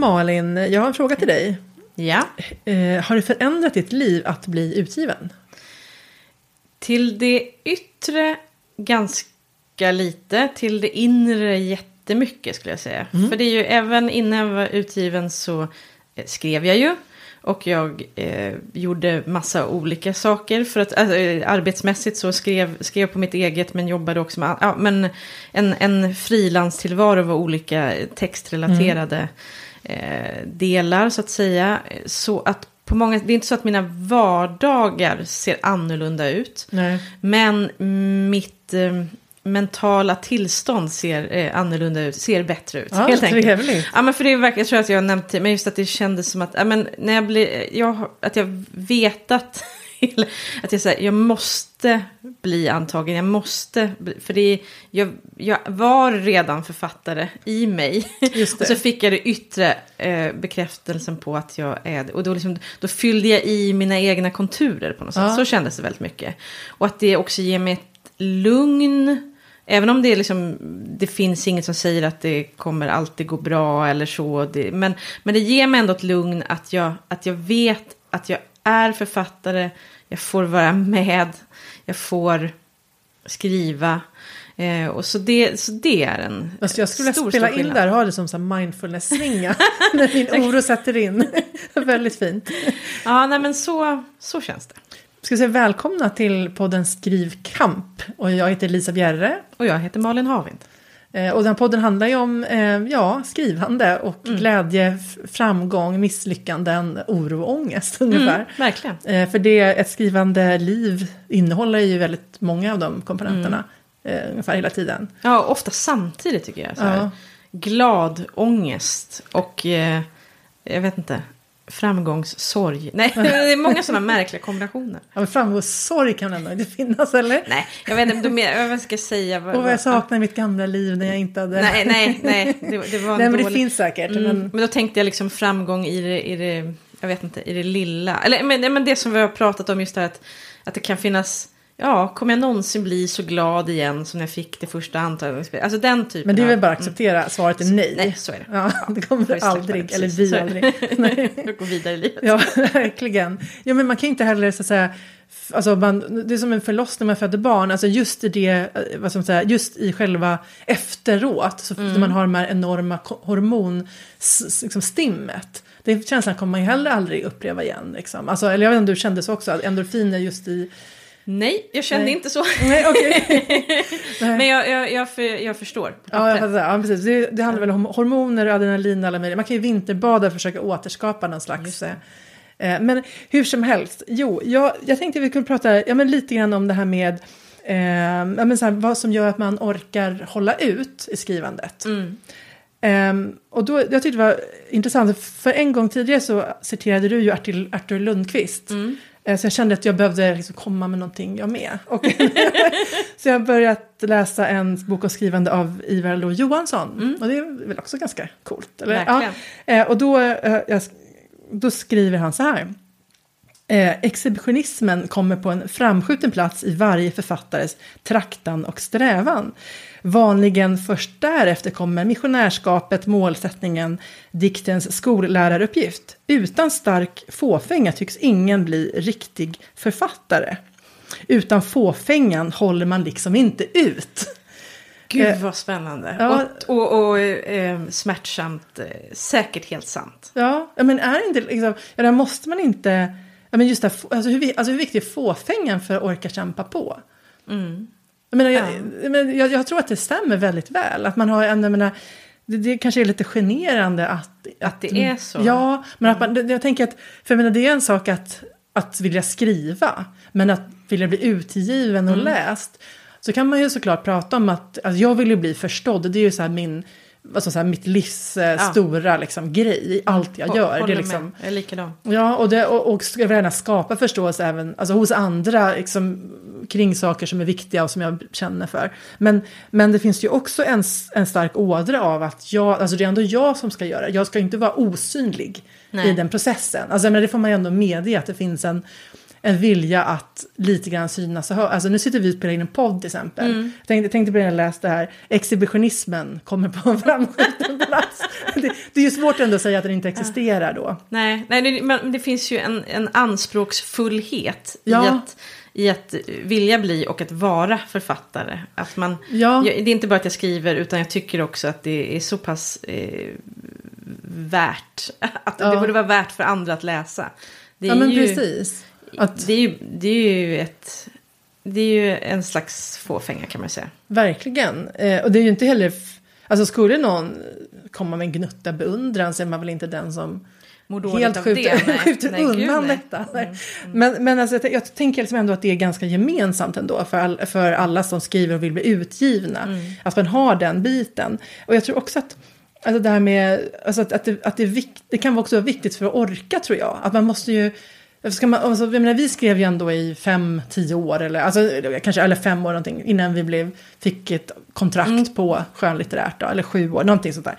Malin, jag har en fråga till dig. Ja. Eh, har det förändrat ditt liv att bli utgiven? Till det yttre ganska lite. Till det inre jättemycket skulle jag säga. För det är ju även innan jag var utgiven så eh, skrev jag ju. Och jag eh, gjorde massa olika saker. För att eh, arbetsmässigt så skrev, skrev på mitt eget men jobbade också med ja, men en, en frilanstillvaro var olika textrelaterade eh, delar så att säga. Så att på många, det är inte så att mina vardagar ser annorlunda ut. Nej. Men mitt eh, mentala tillstånd ser eh, annorlunda ut, ser bättre ut. Ja, helt enkelt. trevligt. Ja, men för det är verkligen, jag tror att jag har nämnt det, men just att det kändes som att, ja, men när jag blir, jag, att jag vetat, att jag säger, jag måste bli antagen, jag måste, bli, för det är, jag, jag var redan författare i mig. Och så fick jag det yttre eh, bekräftelsen på att jag är det. Och då, liksom, då fyllde jag i mina egna konturer på något sätt. Ja. Så kändes det väldigt mycket. Och att det också ger mig ett lugn. Även om det, är liksom, det finns inget som säger att det kommer alltid gå bra eller så. Det, men, men det ger mig ändå ett lugn att jag, att jag vet att jag är författare. Jag får vara med. Jag får skriva. Eh, och så, det, så det är en Alltså jag skulle stor, spela stor in där och ha det som mindfulness-svinga. när din oro sätter in. Väldigt fint. Ja, nej men så, så känns det. Ska säga välkomna till podden Skrivkamp. Och jag heter Lisa Bjerre. Och jag heter Malin Havind. Eh, Och den podden handlar ju om eh, ja, skrivande och Mm. glädje, framgång, misslyckanden, oro och ångest ungefär. Mm, verkligen. Eh, För det, ett skrivande liv innehåller ju väldigt många av de komponenterna. Mm. Ungefär hela tiden. Ja, ofta samtidigt tycker jag. Så. Ja. Glad ångest och eh, jag vet inte, framgångssorg. Nej, det är många sådana märkliga kombinationer. Ja, men framgångssorg kan ändå inte finnas eller? Nej, jag vet inte, vad ska jag säga? Vad- Och vad jag saknar i mitt gamla liv när jag inte hade... Nej, nej, nej, det, det var Nej men det dålig... finns säkert. Mm, Men... men då tänkte jag liksom framgång i det, i det, jag vet inte, i det lilla. Eller men, men det som vi har pratat om just det här att, att det kan finnas, ja, kommer jag någonsin bli så glad igen som när jag fick det första antagningsspelet? Alltså den typen Men det är väl bara att acceptera, svaret är nej. Nej, så är det. Ja, det kommer släppa aldrig, det, eller vi aldrig. Nej. Jag går vidare i livet. Ja, verkligen. Ja, men man kan inte heller så att säga, alltså man, det är som en förlossning när man föder barn, alltså just i det, eh, vad ska man säga, just i själva efteråt, så när man har de här enorma ko- hormon, s- s- liksom stimmet. Känslan kommer man ju heller aldrig uppleva igen. Liksom. Alltså, eller jag vet inte om du kände så också, endorfiner just i... Nej, jag kände Nej. inte så. Nej. Nej. Men jag, jag, jag, för, jag förstår. Ja, jag fattar. ja precis. Det, det handlar väl om hormoner, adrenalin och alla möjliga. Man kan ju vinterbada och försöka återskapa någon slags... Eh, men hur som helst, jo, jag, jag tänkte vi kunde prata ja, men lite grann om det här med eh, ja, men så här, vad som gör att man orkar hålla ut i skrivandet. Ehm, och då, jag tyckte det var intressant, för en gång tidigare så citerade du ju Artur, Artur Lundqvist. Eh, Så jag kände att jag behövde liksom komma med någonting jag med. Och så jag har börjat läsa en bok om skrivande av Ivar Lo Johansson. Och det är väl också ganska coolt. Eller? Ja. Eh, Och då, eh, då skriver han så här. Eh, exhibitionismen kommer på en framskjuten plats i varje författares traktan och strävan. Vanligen först därefter kommer missionärskapet, målsättningen, diktens skolläraruppgift. Utan stark fåfänga tycks ingen bli riktig författare. Utan fåfängan håller man liksom inte ut. Gud Eh, vad spännande. ja. Och, och, och eh, smärtsamt, eh, säkert helt sant. Ja, men är det inte liksom, ja, där måste man inte, ja, men just det, alltså hur, alltså hur viktig är fåfängan för att orka kämpa på? Jag, menar, jag, menar, jag, jag tror att det stämmer väldigt väl, att man har jag menar, det, det kanske är lite generande att... Att, det är så. Ja, men att man, det, jag tänker att, för jag menar, det är en sak att, att vilja skriva, men att vilja bli utgiven och läst. Så kan man ju såklart prata om att, att jag vill ju bli förstådd, det är ju så min, ska jag säga, mitt livs eh, Ja. stora liksom, grej i allt jag gör. Det är liksom, med. Jag är likadan. Ja, och, det, och, och ska gärna skapa förståelse även alltså hos andra liksom, kring saker som är viktiga och som jag känner för. Men, men det finns ju också en, en stark ådra av att jag, alltså det är ändå jag som ska göra det. Jag ska inte vara osynlig Nej. i den processen. Alltså, men det får man ju ändå medge att det finns en, en vilja att lite grann synas och höra. Alltså nu sitter vi och spelar in en podd till exempel. Mm. Jag tänkte, tänkte på det när jag läste det här, exhibitionismen kommer på en framskjuten plats. det, det, är ju svårt ändå att säga att den inte existerar då. Nej, nej det, men det finns ju en, en anspråksfullhet ja. i att i att vilja bli och att vara författare. Att man, ja. det är inte bara att jag skriver utan jag tycker också att det är så pass eh, värt. Att ja. det borde vara värt för andra att läsa. Det ja men ju, precis. Att... Det, är ju, det är ju ett... Det är ju en slags fåfänga kan man säga. Verkligen. Eh, och det är ju inte heller... Alltså skulle någon komma med en gnutta beundran så är man väl inte den som helt skjuter, skjuter nej, undan gud, detta. Mm, mm. Men, men alltså, jag, jag tänker liksom ändå att det är ganska gemensamt ändå för, all, för alla som skriver och vill bli utgivna. Mm. Att man har den biten. Och jag tror också att Alltså det här med alltså att, att, det, att det, vikt, det kan också vara viktigt för att orka tror jag. Att man måste ju Ska man, alltså, jag menar, vi skrev ju ändå i fem, tio år, eller, alltså, kanske, eller fem år någonting, innan vi blev, fick ett kontrakt mm. på skönlitterärt, då, eller sju år, någonting sånt där.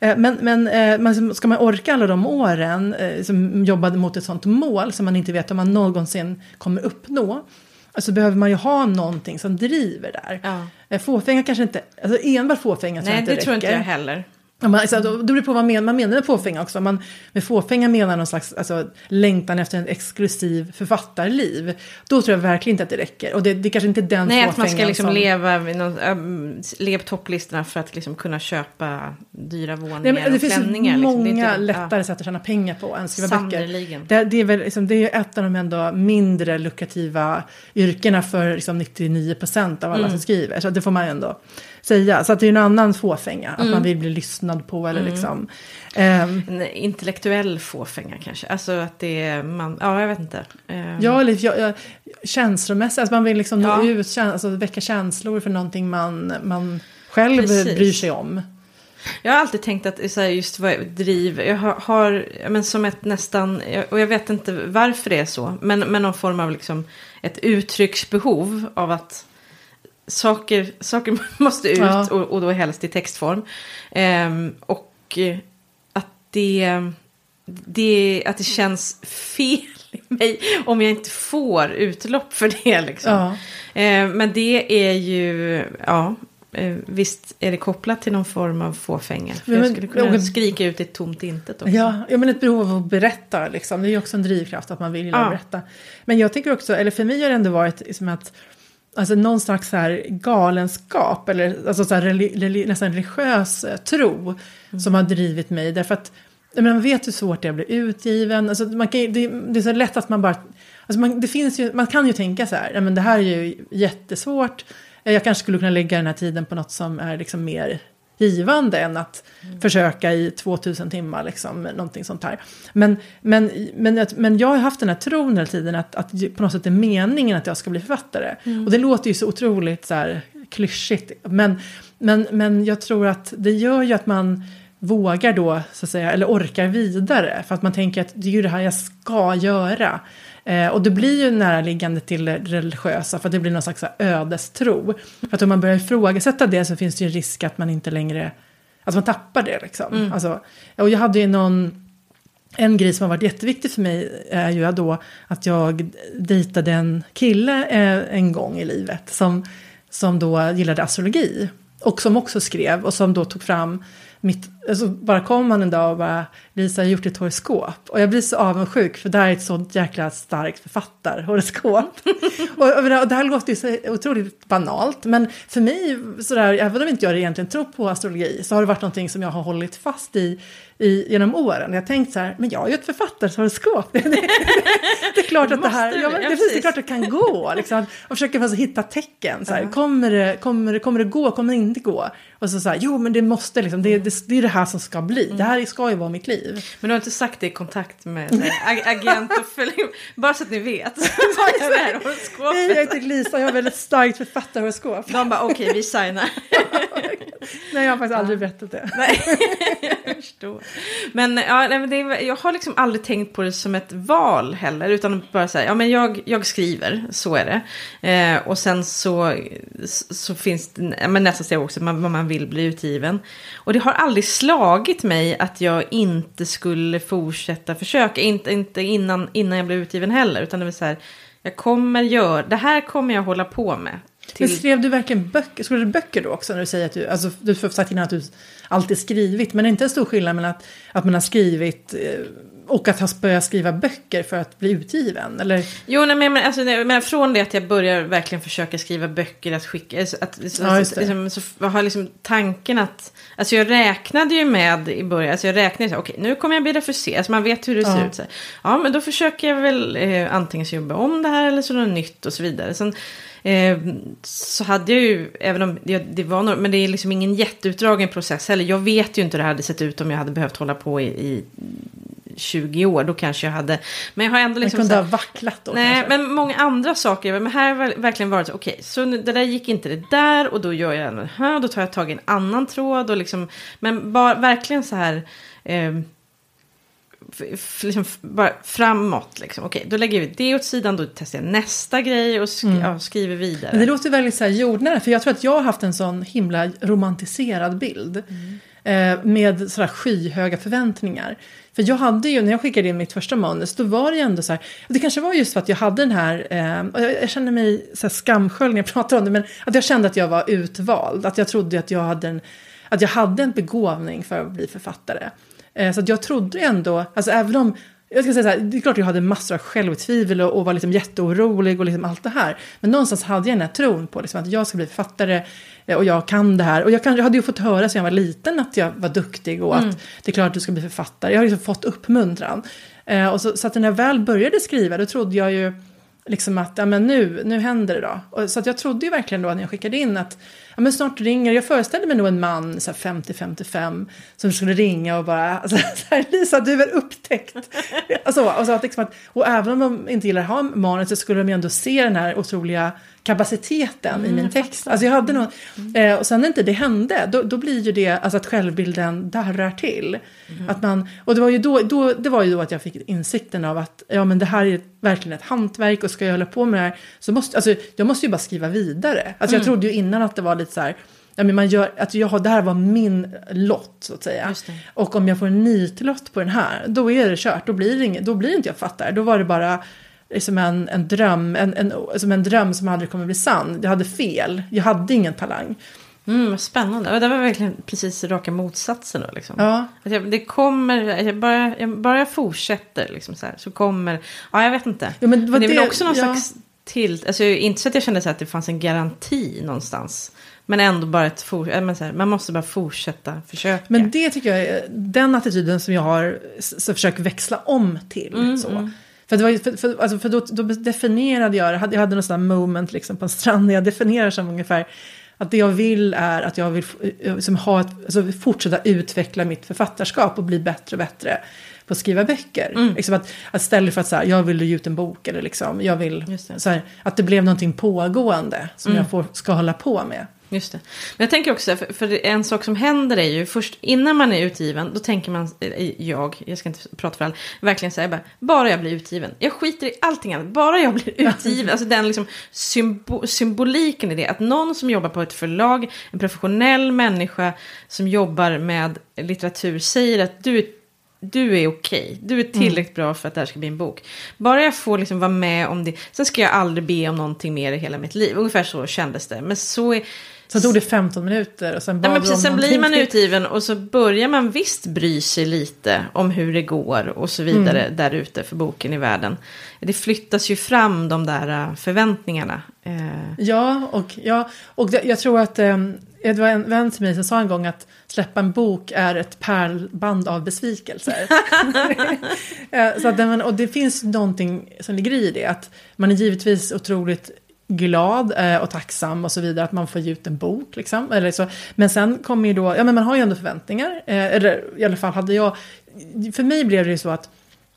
Eh, men, men eh, ska man orka alla de åren eh, som jobbade mot ett sånt mål som man inte vet om man någonsin kommer uppnå, alltså behöver man ju ha någonting som driver där. Ja. Fåfänga kanske inte, alltså enbart fåfänga tror jag inte räcker. Nej, det tror inte jag heller. Man, alltså, då, då beror det på vad man, menar, man menar med fåfänga också. Man, med fåfänga menar någon slags alltså, längtan efter en exklusiv författarliv. Då tror jag verkligen inte att det räcker. Och det, det är kanske inte den Nej, att man ska liksom som... leva någon, ähm, leva topplistorna för att liksom kunna köpa dyra våningar Nej, men det och finns klänningar. många liksom. inte, lättare ja. sätt att tjäna pengar på än skriva böcker. Det, det, är väl, liksom, det är ett av de ändå mindre lukrativa yrkena för liksom, 99 procent av alla mm. som skriver. Så det får man ändå säga. Så att det är en annan fåfänga, mm. att man vill bli lyssnad på eller mm. liksom. Um, en intellektuell fåfänga kanske, alltså att det är man, ja jag vet inte. Um, ja, eller ja, ja, känslomässigt, alltså man vill liksom ja. nå ut, alltså väcka känslor för någonting man, man själv Precis. bryr sig om. Jag har alltid tänkt att så här, just vad driv, jag har, har men som ett nästan, och jag vet inte varför det är så, men, men någon form av liksom ett uttrycksbehov av att saker, saker måste ut ja. och, och, då helst i textform. Um, och att det, det, att det känns fel i mig om jag inte får utlopp för det. Liksom. Ja. Um, men det är ju, ja, uh, visst är det kopplat till någon form av fåfänga. För men, jag skulle kunna men, skrika ut ett tomt intet också. Ja, ja, men ett behov av att berätta, liksom. det är ju också en drivkraft att man vill ja. berätta. Men jag tänker också, eller för mig har det ändå varit som att alltså någon slags så här galenskap eller alltså så här nästan religiös eh, tro mm. som har drivit mig. Därför att men man vet hur svårt det är att bli utgiven. Alltså man kan, det, det är så lätt att man bara... Alltså man, det finns ju, man kan ju tänka så här, men det här är ju jättesvårt. Jag kanske skulle kunna lägga den här tiden på något som är liksom mer givande än att mm. försöka i 2000 timmar, liksom, någonting sånt här. Men, men, men, men jag har haft den här tron hela tiden att, att på något sätt är meningen att jag ska bli författare. Mm. Och det låter ju så otroligt så här, klyschigt, men, men, men jag tror att det gör ju att man vågar då, så att säga, eller orkar vidare. För att man tänker att det är ju det här jag ska göra. Eh, och det blir ju näraliggande till det religiösa för att det blir någon slags ödestro. För att om man börjar ifrågasätta det så finns det ju en risk att man inte längre, att man tappar det liksom. Mm. Alltså, och jag hade ju någon, en grej som har varit jätteviktig för mig är ju då att jag dejtade en kille eh, en gång i livet som, som då gillade astrologi. Och som också skrev och som då tog fram mitt, alltså bara kom han en dag och bara Lisa har gjort ett horoskop. Och jag blir så avundsjuk för det här är ett sånt jäkla starkt författarhoroskop. och, och, och det här låter ju så otroligt banalt. Men för mig, sådär, även om inte jag egentligen tror på astrologi, så har det varit någonting som jag har hållit fast i i, genom åren. Jag har tänkt så här, men jag är ju ett författarhoroskop. Det, det, det, är klart att det här, ja, det, det är klart att det kan gå. Liksom, och försöker alltså hitta tecken. Så här, uh -huh. kommer, det, kommer, det, kommer det gå, kommer det inte gå? Och så så här, jo men det måste liksom, det, det, det är det här som ska bli. Det här ska ju vara mitt liv. Men du har inte sagt det i kontakt med här, agent och följ, bara så att ni vet. Hej, jag heter Lisa, jag har väldigt starkt författarhoroskop. De bara, okej okay, vi signar. Nej, jag har faktiskt aldrig berättat det. Nej, jag förstår. Men, ja, nej, men det är, jag har liksom aldrig tänkt på det som ett val heller. Utan bara säga, ja men jag, jag skriver, så är det. Eh, och sen så, så finns det, men nästa steg också, man, man vill bli utgiven. Och det har aldrig slagit mig att jag inte skulle fortsätta försöka. Inte, inte innan, innan jag blev utgiven heller. Utan det vill säga, jag kommer göra, det här kommer jag hålla på med. Till... Men skrev du verkligen böcker? Skrev du böcker då också? När du säger att du, alltså du har sagt innan att du alltid skrivit. Men det är inte en stor skillnad mellan att, att man har skrivit eh, och att ha börjat skriva böcker för att bli utgiven? Eller? Jo, nej, men, alltså, nej, men från det att jag börjar verkligen försöka skriva böcker, att skicka, att, att, ja, liksom, så har liksom tanken att, alltså jag räknade ju med i början, alltså jag räknade så okej, okay, nu kommer jag bli refuserad, alltså man vet hur det ja. ser ut. Så ja, men då försöker jag väl eh, antingen jobba om det här eller så något nytt och så vidare. Sen, Eh, så hade jag ju, även om det, det var något, men det är liksom ingen jätteutdragen process heller. Jag vet ju inte hur det hade sett ut om jag hade behövt hålla på i, i 20 år, då kanske jag hade... Men jag har ändå liksom... Man kunde ha vacklat då Nej, kanske. men många andra saker. Men här har verkligen varit okej, okay, så det där gick inte det där och då gör jag det här, då tar jag tag i en annan tråd och liksom... Men bara, verkligen så här... Eh, liksom bara framåt. Liksom. Okej, då lägger vi det åt sidan, då testar jag nästa grej och sk mm. ja, skriver vidare. Men det låter väldigt så här jordnära, för jag tror att jag har haft en sån himla romantiserad bild. Mm. Eh, med sådär skyhöga förväntningar. För jag hade ju, när jag skickade in mitt första manus, då var det ju ändå så här, det kanske var just för att jag hade den här, eh, jag, jag känner mig så här skamsköljd när jag pratar om det, men att jag kände att jag var utvald, att jag trodde att jag hade en, att jag hade en begåvning för att bli författare. Eh, så jag trodde ändå, alltså även om jag ska säga så här, det är klart jag hade massor av självtvivel och, och var liksom jätteorolig och liksom allt det här. Men någonstans hade jag den här tron på liksom att jag ska bli författare och jag kan det här. Och jag, kan, jag hade ju fått höra sedan jag var liten att jag var duktig och mm. att det är klart att du ska bli författare. Jag har liksom fått uppmuntran. Eh, och så, så att när jag väl började skriva då trodde jag ju liksom att ja, men nu, nu händer det då. Och, så att jag trodde ju verkligen då när jag skickade in att ja, men snart ringer, jag föreställde mig nog en man 50-55 som skulle ringa och bara, alltså, så här, Lisa du är upptäckt. alltså, och, så att, liksom att, och även om de inte gillar att ha manus så skulle de ju ändå se den här otroliga kapaciteten mm, i min text. Alltså jag hade nog, eh, och sen när inte det hände, då, då blir ju det alltså att självbilden darrar till. Mm. Att man, och det var, ju då, då, det var ju då att jag fick insikten av att ja, men det här är verkligen ett hantverk och ska jag hålla på med det här så måste, alltså, jag måste ju bara skriva vidare. Alltså mm. jag trodde ju innan att det var lite så här, ja, men man gör, att jag, det här var min lott så att säga. Och om jag får en nitlott på den här, då är det kört, då blir, det inget, då blir inte jag fattare. Då var det bara liksom en, en dröm, en, en, som en dröm som aldrig kommer bli sann. Jag hade fel, jag hade ingen talang. Mm, spännande. Det var verkligen precis raka motsatsen då. Liksom. Ja. Jag, det kommer, jag bara, jag, bara jag fortsätter liksom så, här, så kommer, ja jag vet inte. Ja, men, men det är det, väl också någon ja. slags till, alltså inte så att jag kände så att det fanns en garanti någonstans. Men ändå bara ett men så här, man måste bara fortsätta försöka. Men det tycker jag är den attityden som jag har så försökt växla om till. Mm, så. mm. För, det var, för, för, alltså för då, då definierade jag, jag hade, jag hade någon sån moment liksom på en strand, jag definierar som ungefär att det jag vill är att jag vill liksom ha ett, alltså fortsätta utveckla mitt författarskap och bli bättre och bättre på att skriva böcker. Mm. Liksom att, att istället för att säga jag vill ge ut en bok eller liksom, jag vill, så här, att det blev någonting pågående som Mm. jag får, ska hålla på med. Just det. Men jag tänker också, för, för en sak som händer är ju först innan man är utgiven, då tänker man, eh, jag, jag ska inte prata för alla, verkligen säga bara, bara jag blir utgiven. Jag skiter i allting annat, bara jag blir utgiven. alltså den liksom symbo symboliken i det, att någon som jobbar på ett förlag, en professionell människa som jobbar med litteratur säger att du är du är okej, du är tillräckligt bra för att det här ska bli en bok. Bara jag får liksom vara med om det, sen ska jag aldrig be om någonting mer i hela mitt liv. Ungefär så kändes det. Men så är... Så tog det 15 minuter och sen bad Ja, men precis, sen blir man utgiven och så börjar man visst bry sig lite om hur det går och så vidare Mm. där ute för boken i världen. Det flyttas ju fram de där äh, förväntningarna. Eh, Ja, och, ja, och jag tror att eh, det var en vän till mig som sa en gång att släppa en bok är ett pärlband av besvikelser. Eh, så att, och det finns någonting som ligger i det, att man är givetvis otroligt glad eh, och tacksam och så vidare att man får ge ut en bok. Liksom, eller så. Men sen kommer ju då, ja men man har ju ändå förväntningar, eh, eller i alla fall hade jag, för mig blev det ju så att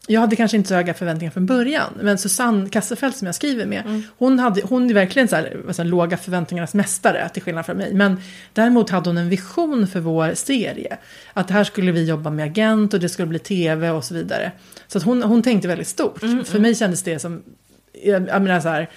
jag hade kanske inte så höga förväntningar från början. Men Susanne Kasselfeldt som jag skriver med, mm. hon, hade, hon är verkligen så här, så här, låga förväntningarnas mästare till skillnad från mig. Men däremot hade hon en vision för vår serie. Att här skulle vi jobba med agent och det skulle bli tv och så vidare. Så att hon, hon tänkte väldigt stort. Mm, för mig kändes det som, jag, jag menar så här,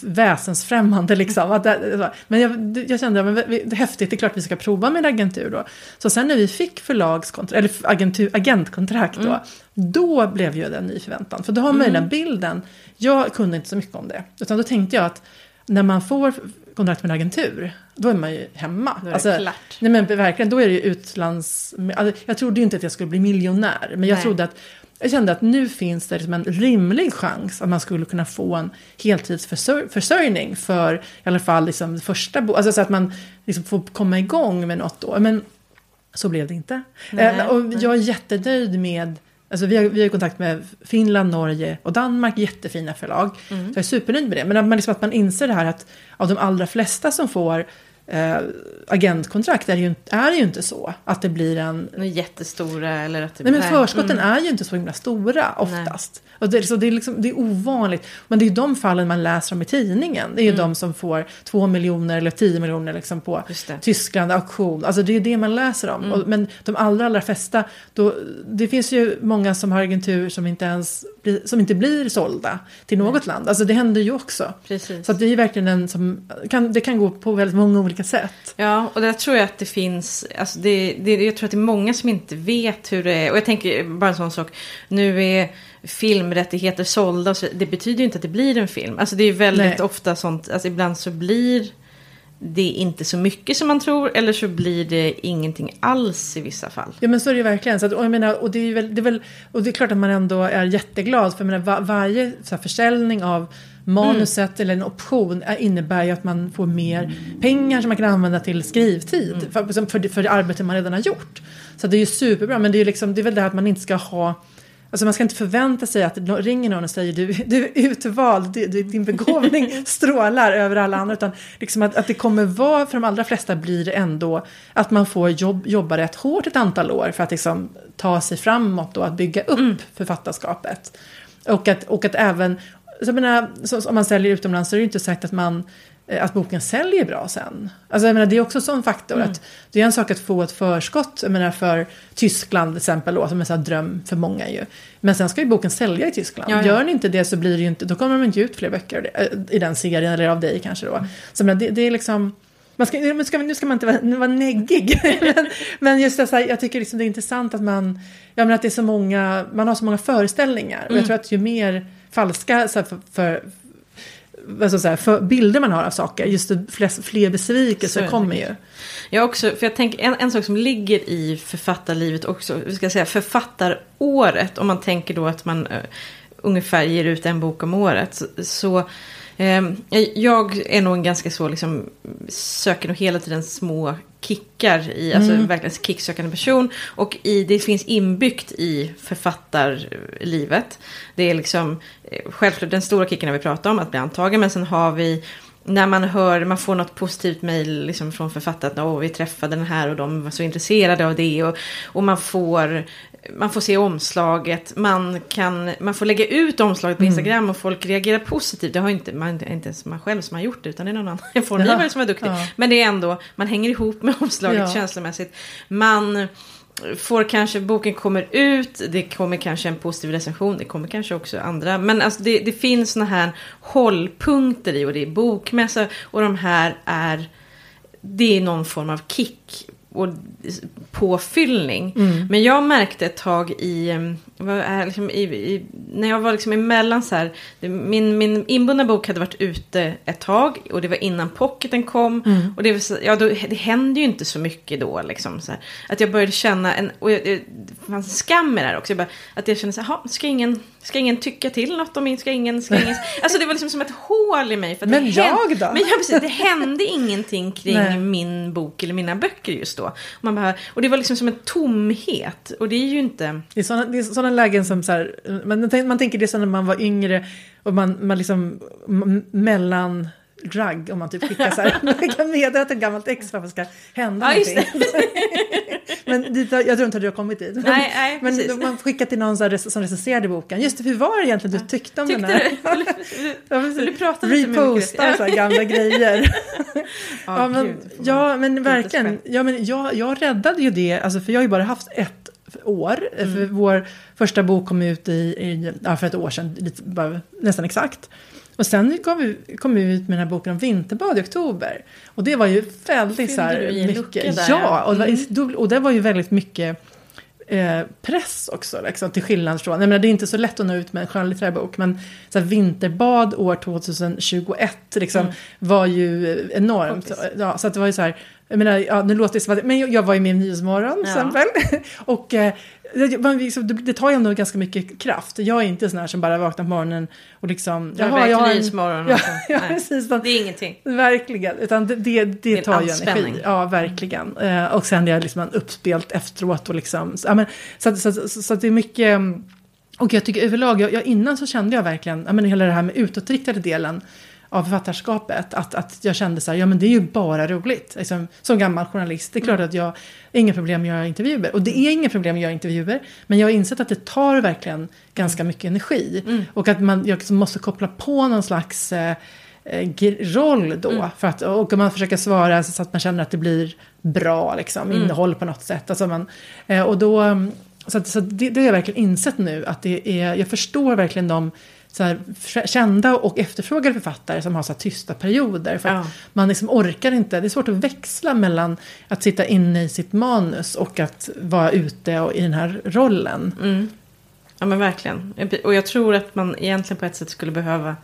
väsensfrämmande liksom. Att det, men jag, jag kände att det är häftigt, det är klart vi ska prova med agentur då. Så sen när vi fick förlagskontrakt, eller agentur, agentkontrakt då, mm. då blev ju det en ny förväntan. För då har man mm. den bilden, jag kunde inte så mycket om det. Utan då tänkte jag att när man får kontrakt med en agentur, då är man ju hemma. Då är alltså, klart. Nej men verkligen, då är det ju utlands... Alltså, jag trodde ju inte att jag skulle bli miljonär, men jag nej. trodde att jag kände att nu finns det liksom en rimlig chans att man skulle kunna få en heltidsförsörjning för i alla fall liksom första bo alltså så att man liksom får komma igång med något då. Men så blev det inte. Nej, eh, och jag är jättenöjd med Alltså vi har, vi har kontakt med Finland, Norge och Danmark, jättefina förlag. Mm. Så jag är supernöjd med det. Men att man, liksom, att man inser det här att av de allra flesta som får eh, agentkontrakt är ju, är ju inte så att det blir en... Jättestora eller att det Nej men förskotten mm. är ju inte så himla stora oftast. Och det, så det, är liksom, det är ovanligt. Men det är ju de fallen man läser om i tidningen. Det är ju mm. de som får två miljoner eller tio miljoner liksom på Tyskland auktion. Alltså det är det man läser om. Mm. Och, men de allra, allra flesta, då, det finns ju många som har agentur som inte ens som inte blir sålda till något land. Alltså det händer ju också. Precis. Så det är ju verkligen en som, kan, det kan gå på väldigt många olika sätt. Ja, och där tror jag att det finns, alltså det, det, jag tror att det är många som inte vet hur det är. Och jag tänker bara en sån sak, nu är filmrättigheter sålda, så det betyder ju inte att det blir en film. Alltså det är väldigt Nej. ofta sånt, alltså ibland så blir det inte så mycket som man tror eller så blir det ingenting alls i vissa fall. Ja men så är det ju verkligen. Så att, och, jag menar, och, det är väl, det är väl, och det är klart att man ändå är jätteglad för menar, var, varje så här, försäljning av manuset mm. eller en option innebär ju att man får mer pengar som man kan använda till skrivtid mm. för, för, för det arbete man redan har gjort. Så det är ju superbra men det är, liksom, det är väl det att man inte ska ha Alltså man ska inte förvänta sig att det ringer någon och säger du, du är utvald, du, din begåvning strålar över alla andra. Utan liksom att, att det kommer vara, för de allra flesta blir det ändå att man får jobb, jobba rätt hårt ett antal år för att liksom ta sig framåt och att bygga upp mm. författarskapet. Och att, och att även, så jag menar, så, om man säljer utomlands så är det inte sagt att man Eh, att boken säljer bra sen. Alltså jag menar, det är också en sån faktor. Mm. Att det är en sak att få ett förskott, jag menar för Tyskland till exempel, då, som är en dröm för många ju. Men sen ska ju boken sälja i Tyskland. Ja, ja. Gör ni inte det så blir det ju inte, då kommer de inte ut fler böcker eh, i den serien, eller av dig kanske då. Mm. Så men det, det är liksom... Man ska, nu, ska, nu ska man inte vara, vara neggig. men, men just det, så här, jag tycker liksom det är intressant att man, ja, men att det är så många, man har så många föreställningar. Mm. Och jag mm. tror att ju mer falska så för, för alltså så här, för bilder man har av saker, just fler, fler besvikelser kommer ju. Jag också, för jag tänker en, en sak som ligger i författarlivet också, vi ska säga författaråret, om man tänker då att man uh, ungefär ger ut en bok om året, så, så jag är nog en ganska så, liksom, söker nog hela tiden små kickar i, alltså mm. verkligen kicksökande person. Och i, det finns inbyggt i författarlivet. Det är liksom, eh, självklart den stora kicken vi pratat om, att bli antagen. Men sen har vi när man hör, man får något positivt mejl liksom från författaren, åh vi träffade den här och de var så intresserade av det och, och man får man får se omslaget, man, kan, man får lägga ut omslaget på mm. Instagram och folk reagerar positivt. Det har inte, man, inte ens man själv som har gjort det, utan det är någon annan formgivare ja. som är duktig. Ja. Men det är ändå, man hänger ihop med omslaget ja. känslomässigt. Man får kanske, boken kommer ut, det kommer kanske en positiv recension, det kommer kanske också andra. Men alltså det, det finns såna här hållpunkter i och det är bokmässa och de här är, det är någon form av kick och påfyllning. Mm. Men jag märkte ett tag i, liksom i, i, när jag var liksom emellan så här, min, min inbundna bok hade varit ute ett tag och det var innan pocketen kom. Mm. Och det, var, ja, då, det hände ju inte så mycket då liksom. Så här, att jag började känna en, och jag, det fanns en skam i det här också. Jag bara, att jag kände så här, ska ingen, ska ingen tycka till något om min, ska ingen, ska ingen. Alltså det var liksom som ett hål i mig. För men jag hände, då? Men jag, precis, det hände ingenting kring Nej. min bok eller mina böcker just då. Man bara, och det var liksom som en tomhet. Och det är ju inte... Det är sådana, det är sådana lägen som så här, man, man tänker det så när man var yngre och man, man liksom mellan drag om man typ skickar så här, meddela till ett gammalt ex för att det ska hända ja, någonting. men dit, jag tror inte att du har kommit dit. Men, Nej, nej, men precis. man skickar till någon som recenserade boken. Just det, hur var det egentligen du tyckte om Tyckte den här? du? Vill vill precis. du prata lite med Reposta Mikael? så här gamla grejer. Ja, Ja, men, gud, ja, men verkligen. Ja, men jag, jag räddade ju det, alltså, för jag har ju bara haft ett år. Mm. För vår första bok kom ut i, i, ja, för ett år sedan, lite, bara, nästan exakt. Och sen kom vi, kom vi ut med den här boken om vinterbad i oktober. Och det var ju väldigt så här mycket. där, ja, och det, var, Mm. och det var ju väldigt mycket eh, press också, liksom, till skillnad från, jag menar, det är inte så lätt att nå ut med en skönlitterär bok, men så här, vinterbad år 2021 liksom, Mm. var ju enormt. Poppis. Ja, så att det var ju så här, jag menar, ja, nu låter det som att, men jag, jag var ju med i Nyhetsmorgon Ja. exempel. och eh, det, man liksom, det, det tar ju ändå ganska mycket kraft. Jag är inte sån här som bara vaknar på morgonen och liksom, Jag jag har har en... Nyhetsmorgon. Ja, ja, precis. Man, Det är ingenting. Verkligen, utan det, det, det tar ju energi. Ja, verkligen. Eh, och sen är det liksom en uppspelt efteråt och liksom, så, men, så, så, så, så det är mycket, mm, och jag tycker överlag, jag, jag, innan så kände jag verkligen, ja men hela det här med utåtriktade delen av författarskapet, att, att jag kände så här, ja men det är ju bara roligt. Liksom, som gammal journalist, det är klart att jag inga problem att göra intervjuer. Och det är inga problem att göra intervjuer, men jag har insett att det tar verkligen ganska mycket energi. Och att man, jag liksom måste koppla på någon slags eh, eh, roll då. För att, och man försöker svara så att man känner att det blir bra liksom, innehåll på något sätt. Alltså man, eh, och då, mm, så att, så det, det har jag verkligen insett nu. Att det är, jag förstår verkligen de så här, kända och efterfrågade författare som har så här tysta perioder. För Ja. man liksom orkar inte, det är svårt att växla mellan att sitta inne i sitt manus och att vara ute och, i den här rollen. Mm. Ja men verkligen. Och jag tror att man egentligen på ett sätt skulle behöva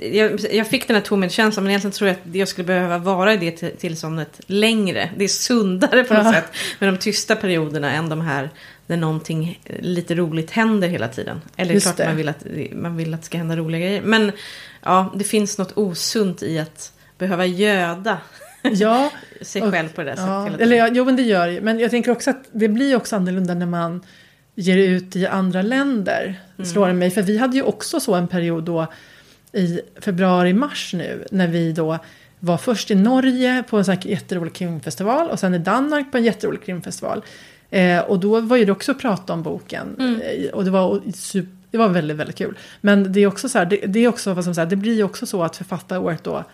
jag, jag fick den här tomhetskänslan men egentligen tror jag att jag skulle behöva vara i det till- tillståndet längre. Det är sundare på något Ja. sätt med de tysta perioderna än de här där någonting lite roligt händer hela tiden. Eller Just klart det. man vill, att, man vill att det ska hända roliga grejer. Men ja, det finns något osunt i att behöva göda Ja, sig Och- själv på det där sättet Ja, tiden. eller ja, jo men det gör ju. Men jag tänker också att det blir också annorlunda när man ger ut i andra länder. Mm. Slår det mig. För vi hade ju också så en period då i februari-mars nu. När vi då var först i Norge på en sån här jätterolig krimfestival. Och sen i Danmark på en jätterolig krimfestival. Eh, och då var ju det också prat om boken. Mm. Eh, och det var super, det var väldigt, väldigt kul. Men det är också så här, det, det är också, vad som säger, det blir ju också så att författaråret då,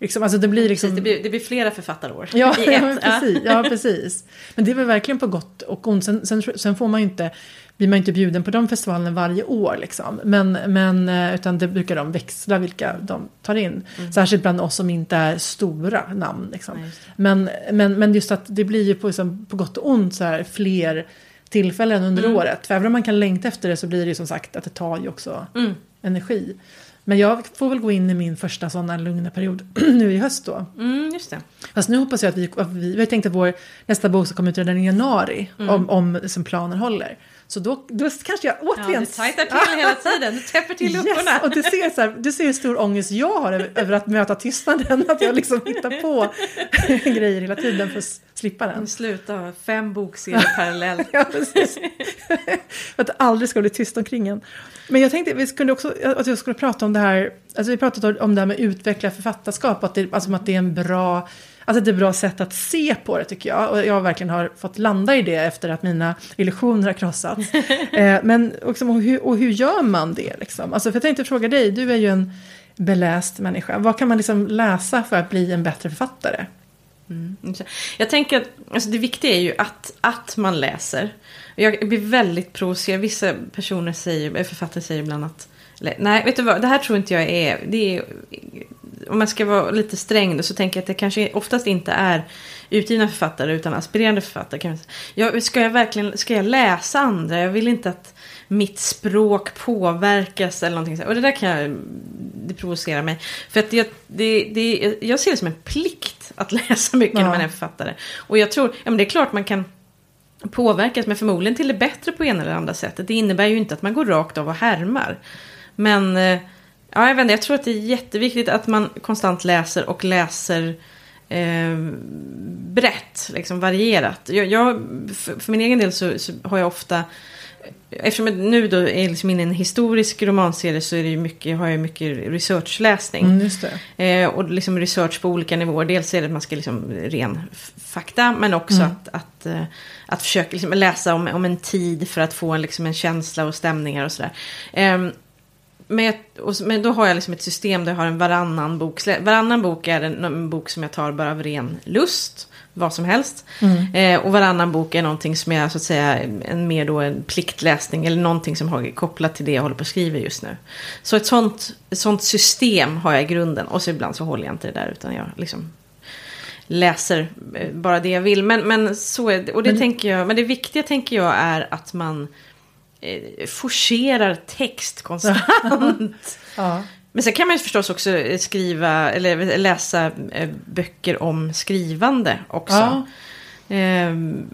liksom, alltså det blir liksom... Precis, det, blir, det blir flera författarår Ja, i ja, ett. men precis, ja, precis. Men det är väl verkligen på gott och ont. Sen, sen, sen får man ju inte, blir man inte bjuden på de festivalerna varje år. Liksom. Men, men, eh, utan det brukar de växla vilka de tar in. Särskilt bland oss som inte är stora namn. Liksom. Nej. Men, men, men just att det blir ju på, liksom, på gott och ont så här, fler tillfällen under Mm. året. För även om man kan längta efter det så blir det ju som sagt att det tar ju också Mm. energi. Men jag får väl gå in i min första sådana lugna period nu i höst då. Mm, just det. Fast nu hoppas jag att vi, att vi, vi har tänkt att vår nästa bok ska komma ut redan i januari. Om, om liksom planen håller. Så då, då kanske jag Ja, återigen... du tajtar till hela tiden. Du täpper till luckorna. Yes! Och du ser, så här, du ser hur stor ångest jag har över, över att möta tystnaden. Att jag liksom hittar på grejer hela tiden för att slippa den. Sluta fem bokserier parallellt. Ja, precis. att det aldrig ska bli tyst omkring en. Men jag tänkte vi skulle också, att jag skulle prata om det här, alltså vi pratade om det här med utveckla författarskap, att det, alltså att det är en bra, alltså det är ett bra sätt att se på det tycker jag. Och jag verkligen har fått landa i det efter att mina illusioner har krossats. eh, men också, och, hur, och hur gör man det liksom? Alltså för jag tänkte fråga dig, du är ju en beläst människa. Vad kan man liksom läsa för att bli en bättre författare? Mm. Jag tänker att alltså det viktiga är ju att, att man läser. Jag blir väldigt provocerad. Vissa personer säger, författare säger ibland att nej, vet du vad, det här tror inte jag är, det är om man ska vara lite sträng då, så tänker jag att det kanske oftast inte är utgivna författare utan aspirerande författare. Kan. Jag, ska jag verkligen ska jag läsa andra? Jag vill inte att mitt språk påverkas eller någonting så. Och det där kan jag, det provocerar mig. För att det, det, det, jag ser det som en plikt att läsa mycket Ja. när man är författare. Och jag tror, ja men det är klart man kan påverkas, men förmodligen till det bättre på ena eller andra sättet. Det innebär ju inte att man går rakt av och härmar. Men eh, ja, jag, vet inte, jag tror att det är jätteviktigt att man konstant läser och läser eh, brett, liksom varierat. Jag, jag, för, för min egen del så, så har jag ofta eftersom nu då är liksom inne i en historisk romanserie så är det mycket, har jag mycket researchläsning. Mm. Eh, och liksom research på olika nivåer. Dels är det att man ska liksom ren fakta men också Mm. att, att, eh, att försöka liksom läsa om, om en tid för att få en, liksom en känsla och stämningar och sådär. Men, och, men då har jag liksom ett system där jag har en varannan bok. Varannan bok är en, en bok som jag tar bara av ren lust. Vad som helst. Mm. Eh, och varannan bok är någonting som är så att säga en mer då en pliktläsning. Eller någonting som har kopplat till det jag håller på att skriva just nu. Så ett sånt, ett sånt system har jag i grunden. Och så ibland så håller jag inte det där utan jag liksom läser eh, bara det jag vill. Men, men så är det. Och det Men- tänker jag. Men det viktiga tänker jag är att man eh, forcerar text konstant. Ja. Men sen kan man ju förstås också eh, skriva eller läsa eh, böcker om skrivande också. Ja. Ehm,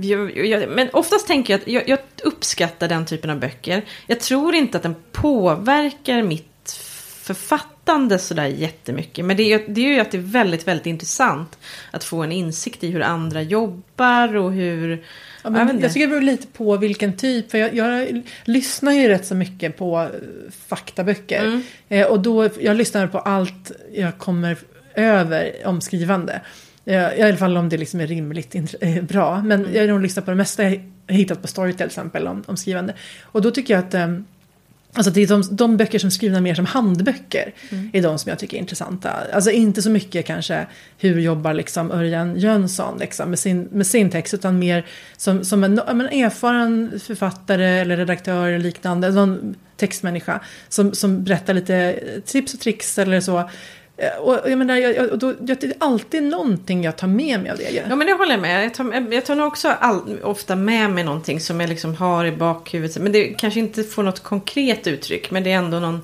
jag, jag, men oftast tänker jag att jag, jag uppskattar den typen av böcker. Jag tror inte att den påverkar mitt författande sådär jättemycket. Men det det är ju att det är väldigt, väldigt intressant att få en insikt i hur andra jobbar och hur... Ja, Jag men inte. jag tycker det beror lite på vilken typ. För jag, jag lyssnar ju rätt så mycket på eh, faktaböcker. Mm. Eh, och då, jag lyssnar på allt jag kommer över om skrivande. Eh, I alla fall om det liksom är rimligt eh, bra. Men Mm. jag har nog lyssnat på det mesta jag hittat på Story till exempel om, om skrivande. Och då tycker jag att eh, Alltså det är de, de böcker som är skrivna mer som handböcker Mm. är de som jag tycker är intressanta. Alltså inte så mycket kanske hur jobbar liksom Örjan Jönsson liksom med, sin, med sin text utan mer som, som en, men erfaren författare eller redaktör eller liknande, någon textmänniska som, som berättar lite tips och tricks eller så. Eh, Och jag menar, jag, jag, och då, jag, det är alltid någonting jag tar med mig av det. Ja men det håller jag med. Jag tar, jag tar nog också all, ofta med mig någonting som jag liksom har i bakhuvudet. Men det kanske inte får något konkret uttryck. Men det är ändå någon,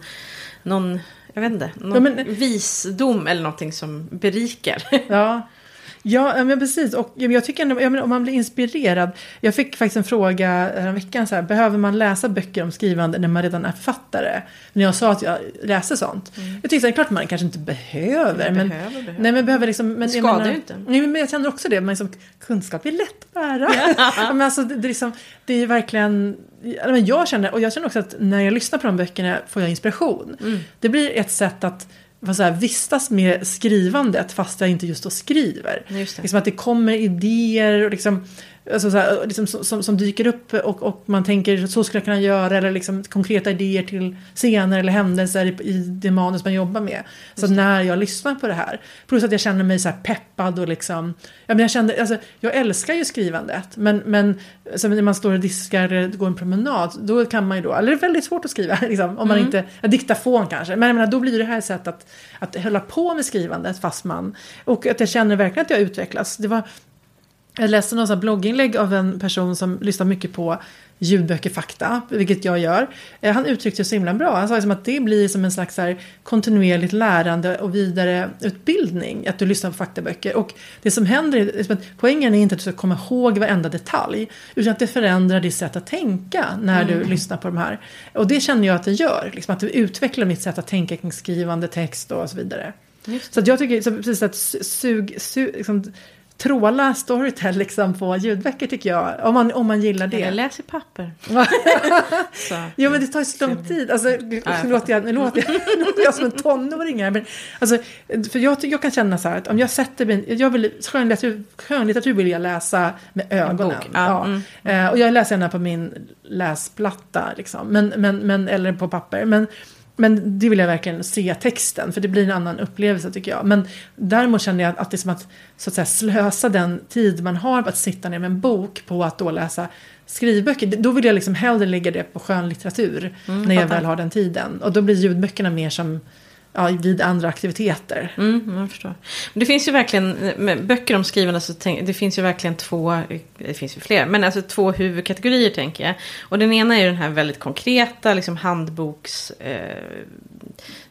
någon jag vet inte, någon Ja, men- visdom eller någonting som berikar. Ja. Ja, men precis. Och jag tycker ändå, jag menar, om man blir inspirerad. Jag fick faktiskt en fråga en veckan så här, behöver man läsa böcker om skrivande när man redan är författare? När jag sa att jag läser sånt. Jag tyckte det är klart man kanske inte behöver. Mm. men, behöver, behöver. Nej, men behöver liksom. Men, skadar menar- ju inte. Nej, men jag känner också det. Men liksom, kunskap är lätt att bära. Men alltså, det, det, är liksom, det är verkligen. Jag känner, och jag känner också att när jag lyssnar på de böckerna får jag inspiration. Mm. Det blir ett sätt att så här, vistas med skrivandet fast jag inte just då skriver. Just det. Liksom att det kommer idéer och liksom, alltså så här, liksom, som, som, dyker upp och, och man tänker så skulle jag kunna göra eller liksom konkreta idéer till scener eller händelser i, i det manus man jobbar med. Så när jag lyssnar på det här, plus att jag känner mig så peppad och liksom, ja, men jag, kände, alltså, jag älskar ju skrivandet men, men så när man står och diskar eller går en promenad då kan man ju då, eller det är väldigt svårt att skriva liksom, om man inte, ja, diktafon kanske, men jag menar, då blir det här ett sätt att, att hålla på med skrivandet fast man, och att jag känner verkligen att jag utvecklas. Det var jag läste någon här blogginlägg av en person som lyssnar mycket på ljudböcker fakta, vilket jag gör. Eh, Han uttryckte det så himla bra. Han sa liksom att det blir som en slags här kontinuerligt lärande och vidareutbildning att du lyssnar på faktaböcker. Och det som händer är liksom att poängen är inte att du ska komma ihåg varenda detalj, utan att det förändrar ditt sätt att tänka när du lyssnar på de här. Och det känner jag att det gör, liksom att det utvecklar mitt sätt att tänka kring skrivande text och så vidare. Så jag tycker så precis att su- sug, su, liksom, tråla Storytel liksom på ljudböcker tycker jag. Om man, om man gillar Eller det. läs i papper. Jo men det tar ju så lång tid. Alltså, nu, låter jag, nu, låter jag, nu låter jag som en tonåring här. Men, alltså, för jag, jag kan känna så här att om jag sätter mig... Jag vill, skönlitteratur, skönlitteratur vill jag läsa med ögonen. ja, mm. Eh, och jag läser gärna på min läsplatta. Liksom. Men, men, men, eller på papper. Men, men det vill jag verkligen se texten, för det blir en annan upplevelse tycker jag. Men däremot känner jag att det är som att, så att säga, slösa den tid man har på att sitta ner med en bok på att då läsa skrivböcker. Då vill jag liksom hellre lägga det på skönlitteratur när jag fattar. väl har den tiden. Och då blir ljudböckerna mer som ja, vid andra aktiviteter. Mm, jag förstår. Men det finns ju verkligen, med böcker om skrivande så alltså, tänk, det finns ju verkligen två, det finns ju fler, men alltså två huvudkategorier tänker jag. Och den ena är ju den här väldigt konkreta, liksom handboks, eh,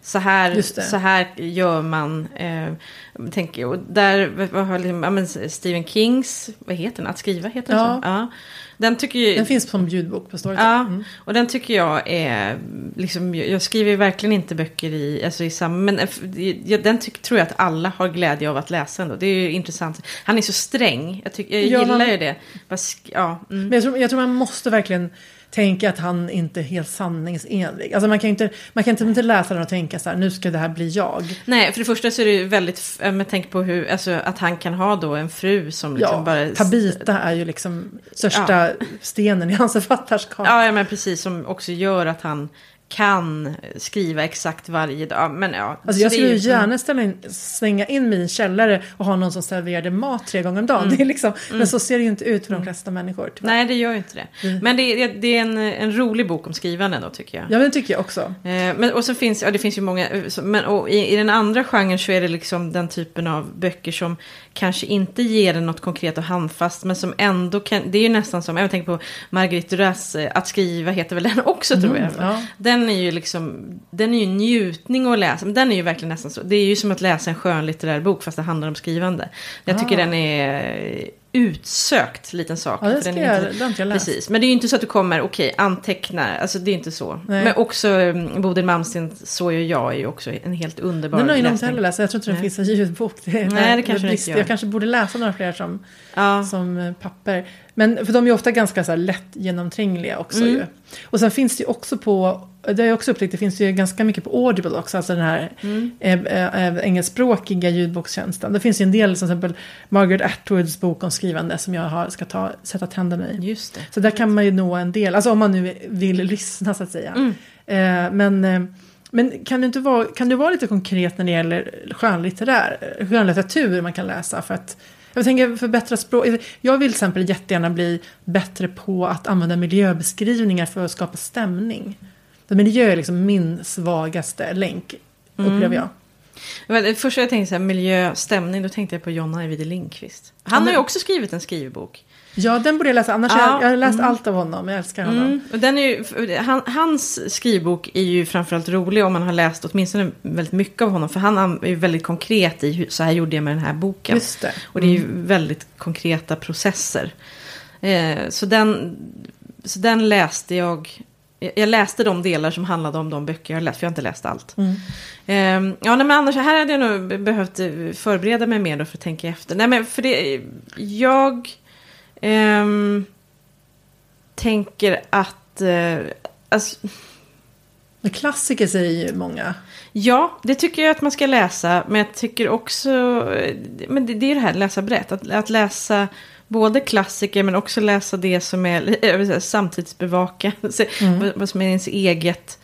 så, här, så här gör man, eh, tänker. Och där, vad- har liksom, ja, men Stephen Kings, vad heter den, Att skriva heter den Ja. så? Ja. Den tycker ju... Den finns som ljudbok på Storytel. Ja, Mm. och den tycker jag är, liksom, jag skriver ju verkligen inte böcker i, alltså i samma, men eh, den tyck, tror jag att alla har glädje av att läsa ändå. Det är ju intressant. Han är så sträng, jag, tyck, jag Ja, gillar man- ju det. Bara ja, mm. Men jag tror, jag tror man måste verkligen tänker att han inte är helt sanningsenlig. Alltså man kan inte, man kan inte läsa den och tänka så här, nu ska det här bli jag. Nej, för det första så är det ju väldigt, men tänk på hur, alltså att han kan ha då en fru som liksom ja, bara... Tabita är ju liksom största ja. stenen i hans författarskap. Ja, ja, men precis, som också gör att han kan skriva exakt varje dag. Men ja, alltså jag skulle ju gärna ställa in, slänga in mig i en källare och ha någon som serverade mat tre gånger om dagen. Mm. Det är liksom, mm. Men så ser det ju inte ut för de mm. flesta människor. Tyvärr. Nej, det gör ju inte det. Mm. Men det är, det är en, en rolig bok om skrivande då tycker jag. Ja, men det tycker jag också. Eh, men, och så finns, ja det finns ju många, men och i, i den andra genren så är det liksom den typen av böcker som kanske inte ger en något konkret och handfast, men som ändå kan, det är ju nästan som, jag tänker på Marguerite Duras, eh, Att skriva heter väl den också tror jag. Ja. Den är ju liksom, den är ju njutning att läsa, men den är ju verkligen nästan så, det är ju som att läsa en skönlitterär bok fast det handlar om skrivande. Jag tycker ah. den är utsökt liten sak. Ja, det ska den jag, inte, jag Precis, men det är ju inte så att du kommer, okej, okay, anteckna, alltså det är inte så. Nej. Men också um, Bodil Malmsten, Så gör jag, är ju också en helt underbar läsning. Den har jag inte heller läst, jag tror inte det finns en ljudbok. Det, Nej, det kanske det inte gör. Jag kanske borde läsa några fler som, ja. som eh, papper. Men för de är ofta ganska så här lätt genomträngliga också mm. ju. Och sen finns det ju också på, det har jag också upptäckt, det finns ju ganska mycket på Audible också, alltså den här mm. äh, äh, engelskspråkiga ljudbokstjänsten. Det finns ju en del, till exempel Margaret Atwoods bok om skrivande som jag har, ska ta, sätta tänderna i. Just det. Så där kan man ju nå en del, alltså om man nu vill lyssna så att säga. Mm. Äh, men men kan du, inte vara, kan du vara lite konkret när det gäller skönlitterär, skönlitteratur man kan läsa? För att jag tänker förbättra språk. Jag vill till exempel jättegärna bli bättre på att använda miljöbeskrivningar för att skapa stämning. För miljö är liksom min svagaste länk, upplever mm. jag. Men först jag tänkte så här, miljö, stämning, då tänkte jag på John Ajvide Lindqvist. Han har ju också skrivit en skrivbok. Ja, den borde jag läsa. Annars ja, jag, jag har läst mm. allt av honom. Jag älskar honom. Mm. Och den är ju, han, hans skrivbok är ju framförallt rolig om man har läst åtminstone väldigt mycket av honom. För han är ju väldigt konkret i hur, så här gjorde jag med den här boken. Just det. Och det är ju mm. väldigt konkreta processer. Eh, så, den, så den läste jag. Jag läste de delar som handlade om de böcker jag har läst, för jag har inte läst allt. Mm. Eh, ja, nej, men annars, här hade jag nog behövt förbereda mig mer då för att tänka efter. Nej, men för det, jag Um, tänker att... Uh, alltså, klassiker säger ju många. Ja, det tycker jag att man ska läsa. Men jag tycker också... Men det, det är det här, läsa brett. Att, att läsa både klassiker men också läsa det som är säga, samtidsbevaka. Mm. Vad som är ens eget.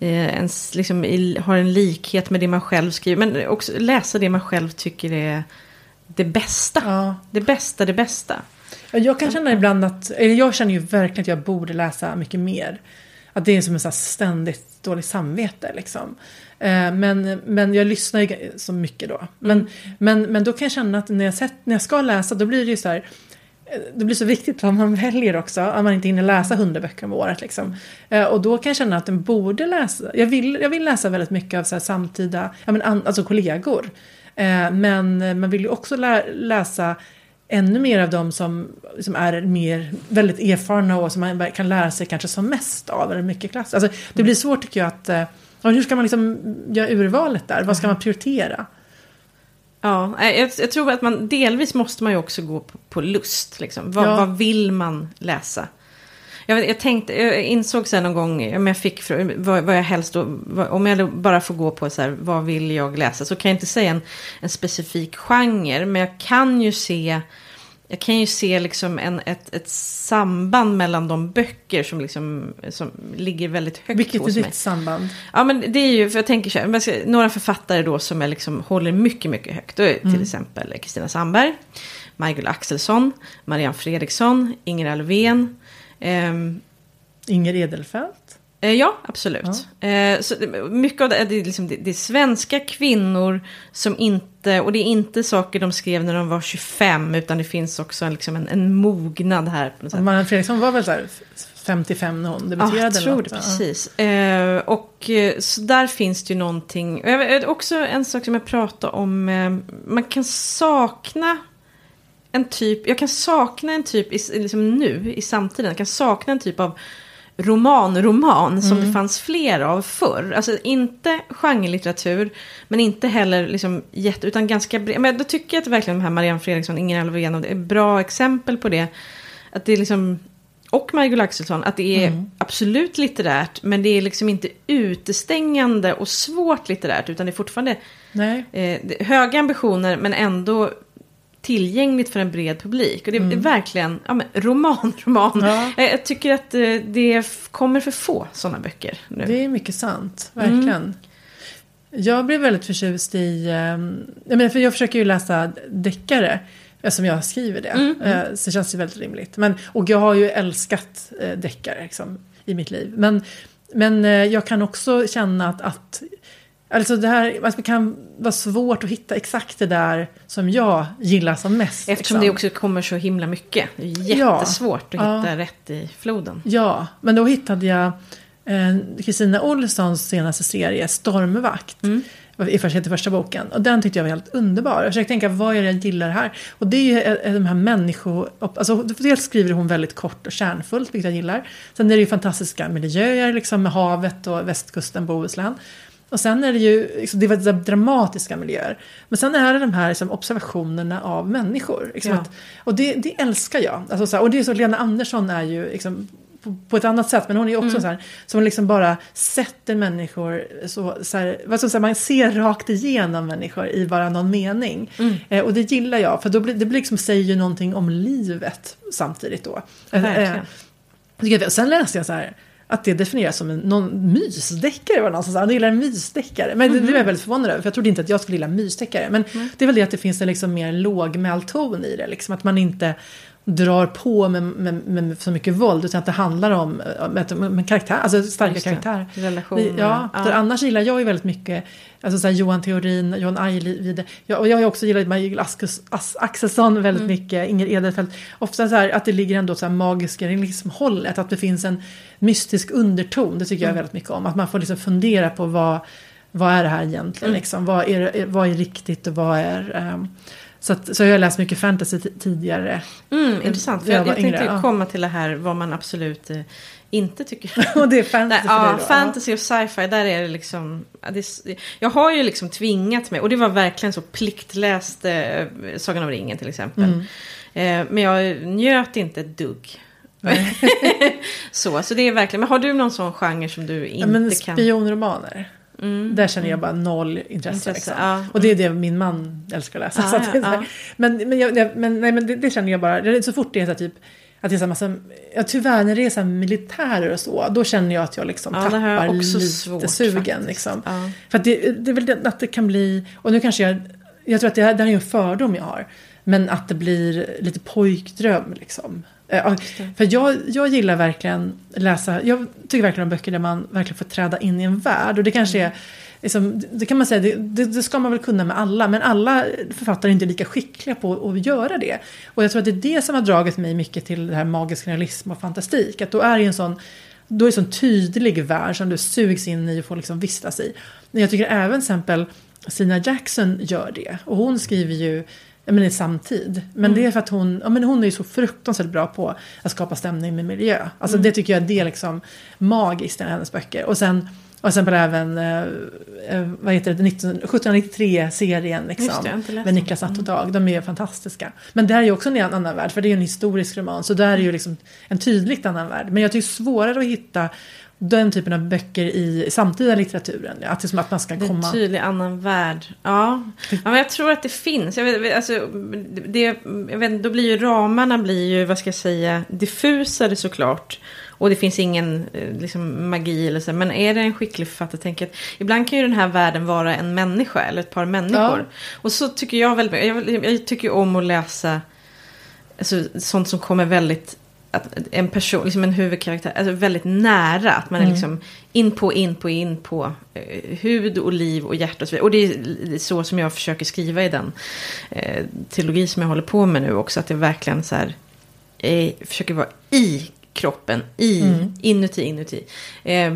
Eh, ens, liksom, har en likhet med det man själv skriver. Men också läsa det man själv tycker är det bästa. Ja. Det bästa, det bästa. Jag kan känna ibland att, eller jag känner ju verkligen att jag borde läsa mycket mer. Att det är som ett ständigt dåligt samvete liksom. Eh, men, men jag lyssnar ju så mycket då. Men, mm. men, men då kan jag känna att när jag, sett, när jag ska läsa då blir det ju så här det blir så viktigt vad man väljer också, att man inte hinner läsa hundra böcker om året. Liksom. Eh, och då kan jag känna att den borde läsa, jag vill, jag vill läsa väldigt mycket av så samtida, ja, men, alltså kollegor. Men man vill ju också lä läsa ännu mer av dem som, som är mer väldigt erfarna och som man kan lära sig kanske som mest av. Eller mycket klass. Alltså, det blir svårt tycker jag att... Eh, hur ska man liksom göra urvalet där? Vad ska man prioritera? Ja, jag, jag, tror att man delvis måste man ju också gå på, på lust. Liksom. Vad, ja. vad vill man läsa? Jag, jag, tänkte, jag insåg sen någon gång, om jag fick, vad, vad jag helst då, om jag bara får gå på så här, vad vill jag läsa, så kan jag inte säga en, en specifik genre, men jag kan ju se, jag kan ju se liksom en, ett, ett samband mellan de böcker som, liksom, som ligger väldigt högt Vilket hos mig. Vilket är ditt samband? Ja, men det är ju, för jag tänker så här, några författare då som jag liksom håller mycket, mycket högt. Då är mm. till exempel Kristina Sandberg, Michael Axelsson, Marianne Fredriksson, Inger Alvén. Um, Inger Edelfelt? Eh, ja, absolut. Ja. Eh, så mycket av det, det, är liksom, det, det, är svenska kvinnor som inte, och det är inte saker de skrev när de var 25, utan det finns också en, liksom en, en mognad här. Marianne Fredriksson var väl så här 55 när hon debuterade? Ja, jag tror det, precis. Ja. Eh, och eh, så där finns det ju någonting, också en sak som jag pratade om, eh, man kan sakna en typ, jag kan sakna en typ, i, liksom nu i samtiden, jag kan sakna en typ av roman-roman som mm. det fanns fler av förr. Alltså inte genrelitteratur, men inte heller liksom jätte, utan ganska bred. Men då tycker jag att verkligen de här Marianne Fredriksson, Inger Alvén, är bra exempel på det. Att det är liksom och Michael Axelsson att det är Mm. absolut litterärt men det är liksom inte utestängande och svårt litterärt utan det är fortfarande eh, det höga ambitioner men ändå tillgängligt för en bred publik. Och det är verkligen ja, men, roman, roman. Mm. Ja. Eh, Jag tycker att eh, det kommer för få sådana böcker nu. Det är mycket sant, verkligen. Jag blev väldigt förtjust i, eh, jag, menar, för jag försöker ju läsa deckare eftersom jag skriver det. Mm, Eh, så känns det väldigt rimligt. Men, och jag har ju älskat eh, deckare liksom, i mitt liv. Men, men eh, jag kan också känna att, att Alltså det här alltså det kan vara svårt att hitta exakt det där som jag gillar som mest. Eftersom liksom. det också kommer så himla mycket. Det är Ja. jättesvårt att Ja. hitta rätt i floden. Ja, men då hittade jag eh, Kristina Olssons senaste serie Stormvakt. Mm. I första, heter första boken. Och den tyckte jag var helt underbar. Jag försökte tänka, vad är det jag gillar här? Och det är ju eh, de här människo... Alltså, dels skriver hon väldigt kort och kärnfullt, vilket jag gillar. Sen är det ju fantastiska miljöer, liksom med havet och västkusten, Bohuslän. Och sen är det ju liksom, det var så här dramatiska miljöer. Men sen är det de här liksom, observationerna av människor. Liksom Ja. att, och det, det älskar jag. Alltså, så här, och det är så, Lena Andersson är ju liksom, på, på ett annat sätt, men hon är ju också Mm. så här, som liksom bara sätter människor så, så här, jag säga, man ser rakt igenom människor i bara någon mening. Mm. Eh, och det gillar jag, för då blir, det blir liksom, säger ju någonting om livet samtidigt då. Eh, Verkligen. eh, sen läste jag så här, att det definieras som en någon mysdeckare var någon som sa, han gillar en mysdeckare. Men det, det var jag väldigt förvånad över, för jag trodde inte att jag skulle gilla mysdeckare. Men det är väl det att det finns en liksom mer lågmäld ton i det, liksom att man inte drar på med, med, med så mycket våld, utan att det handlar om eh, med, med, med karaktär, alltså starka Just det. karaktärer. Relationer. Ja, för annars gillar jag ju väldigt mycket alltså så här Johan Theorin, Johan Ajlide. Jag, och jag har också gillat As, Axelsson väldigt Mm. mycket, Inger Edelfelt. Ofta så här att det ligger ändå så här magiska realismhållet, att det finns en mystisk underton. Det tycker jag Mm. väldigt mycket om. Att man får liksom fundera på vad, vad är det här egentligen? Mm. Liksom? Vad, är, vad är riktigt och vad är... ehm, så, att, så jag har läst mycket fantasy tidigare. Mm, intressant. För Jag jag, jag tänkte yngre, ja. komma till det här vad man absolut eh, inte tycker. och det är fantasy Nej, för ja, dig då? fantasy och sci-fi, där är det liksom... Det, är- jag har ju liksom tvingat mig, och det var verkligen så pliktläst eh, Sagan om ringen till exempel. Mm. Eh, men jag njöt inte ett dugg. så, så det är verkligen, men har du någon sån genre som du inte Ja, men kan? spionromaner. Mm. Där känner jag bara noll intresse. Intresse, liksom. ja. Och det är det min man älskar att läsa. Ja, så att ja, ja. Men, men, jag, jag, men, nej, men det, det känner jag bara, så fort det är så här typ att det är så massa, ja, tyvärr när det är så militärer och så, då känner jag att jag liksom Ja, tappar också lite svårt, sugen. Liksom. För att det, det är väl det, att det kan bli, och nu kanske jag, jag tror att det, här- det här är en fördom jag har, men att det blir lite pojkdröm liksom. Eh, För jag, jag gillar verkligen läsa, jag tycker verkligen om böcker där man verkligen får träda in i en värld. Och det kanske är, liksom, det- kan man säga, det, det, det ska man väl kunna med alla, men alla författare är inte lika skickliga på att göra det. Och jag tror att det är det som har dragit mig mycket till det här magisk realism och fantastik. Att då är det en sån då är det en sån tydlig värld som du sugs in i och får liksom vistas i. Men jag tycker även till exempel Stina Jackson gör det. Och hon skriver ju men i samtid. Men det är för att hon, ja, men hon är ju så fruktansvärt bra på att skapa stämning med miljö. Alltså det tycker jag det är liksom magiskt i hennes böcker. Och sen och sen även, eh, eh, vad heter det, 19, 1793-serien Just det, jag har liksom. Med. Niklas Natt och Dag. De är fantastiska. Men där är ju också en annan värld, för det är ju en historisk roman. Så där är ju liksom en tydligt annan värld. Men jag tycker det är svårare att hitta den typen av böcker i samtida litteraturen. Att, det är som att man ska Det är komma... en tydlig annan värld. Ja. ja, men jag tror att det finns. Jag vet, alltså, det, jag vet, då blir ju ramarna blir ju, vad ska jag säga, diffusare såklart. Och det finns ingen eh, liksom, magi eller så. Men är det en skicklig författare, tänker jag att ibland kan ju den här världen vara en människa eller ett par människor. Och så tycker jag väldigt. Jag, jag tycker om att läsa alltså, sånt som kommer väldigt att en person, liksom en huvudkaraktär, alltså väldigt nära. Att man är liksom in på, in på, in på eh, hud och liv och hjärta och så vidare. Och det är så som jag försöker skriva i den eh, trilogi som jag håller på med nu också. Att det verkligen så här, eh, försöker vara i kroppen, i, inuti, inuti. Eh,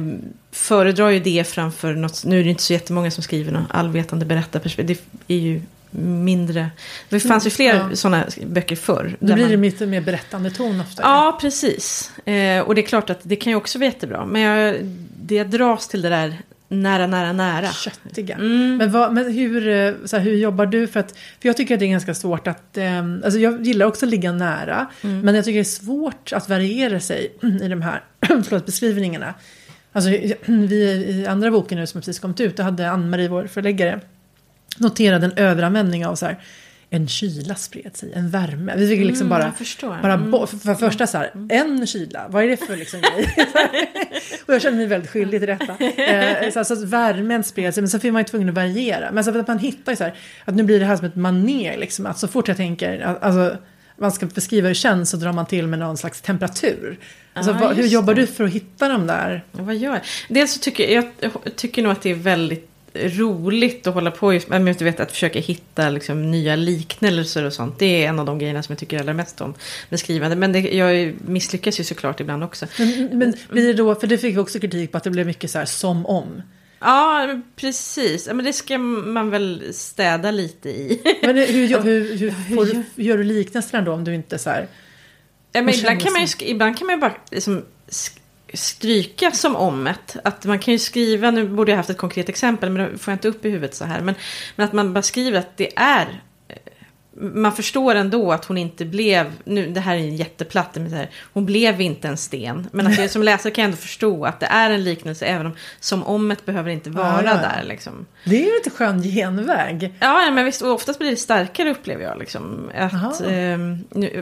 föredrar ju det framför något, nu är det inte så jättemånga som skriver något allvetande berättarperspektiv. Det är ju mindre, det fanns ju fler Ja. sådana böcker förr. Då blir man- det lite mer berättande ton ofta. Ja, precis. Eh, och det är klart att det kan ju också vara jättebra. Men jag, det dras till det där nära, nära, nära. Köttiga. Mm. Men, vad, men hur, eh, så här, hur jobbar du? För, att, för jag tycker att det är ganska svårt att... Eh, alltså jag gillar också att ligga nära. Mm. Men jag tycker det är svårt att variera sig i de här förlåt, beskrivningarna. Alltså, vi i andra boken nu som precis kommit ut, då hade Ann-Marie, vår förläggare, noterat en överanvändning av så här, en kyla spred sig, en värme. Vi fick liksom bara, mm, bara mm. för, för första så här, en kyla, vad är det för liksom grej? och jag kände mig väldigt skyldig till detta. Eh, så, så att värmen spred sig, men så fick man ju tvungen att variera. Men så att man hittar ju så här, att nu blir det här som ett maner, liksom, att så fort jag tänker, alltså, man ska beskriva hur det känns så drar man till med någon slags temperatur. Alltså, Aha, vad, hur jobbar det. du för att hitta de där? Ja, vad gör jag? Dels så tycker jag, jag tycker nog att det är väldigt roligt att hålla på just med du vet, att försöka hitta liksom, nya liknelser och sånt. Det är en av de grejerna som jag tycker allra mest om med skrivande. Men det, jag misslyckas ju såklart ibland också. Men, men blir det då, för det fick också kritik på att det blev mycket så här som om. Ja, precis. Men det ska man väl städa lite i. Men hur, hur, hur, hur, hur gör du liknelserna då om du inte så här... Ja, men ibland, kan man ju, ibland kan man ju bara liksom, stryka som omet. Att man kan ju skriva, nu borde jag haft ett konkret exempel men det får jag inte upp i huvudet så här. Men, men att man bara skriver att det är man förstår ändå att hon inte blev, nu det här är en jätteplatt, men här, hon blev inte en sten. Men att jag som läsare kan jag ändå förstå att det är en liknelse, även om som omet behöver inte vara ja, ja. där. Liksom. Det är ju lite skön genväg. Ja, men visst, och oftast blir det starkare upplever jag. Liksom, att, eh,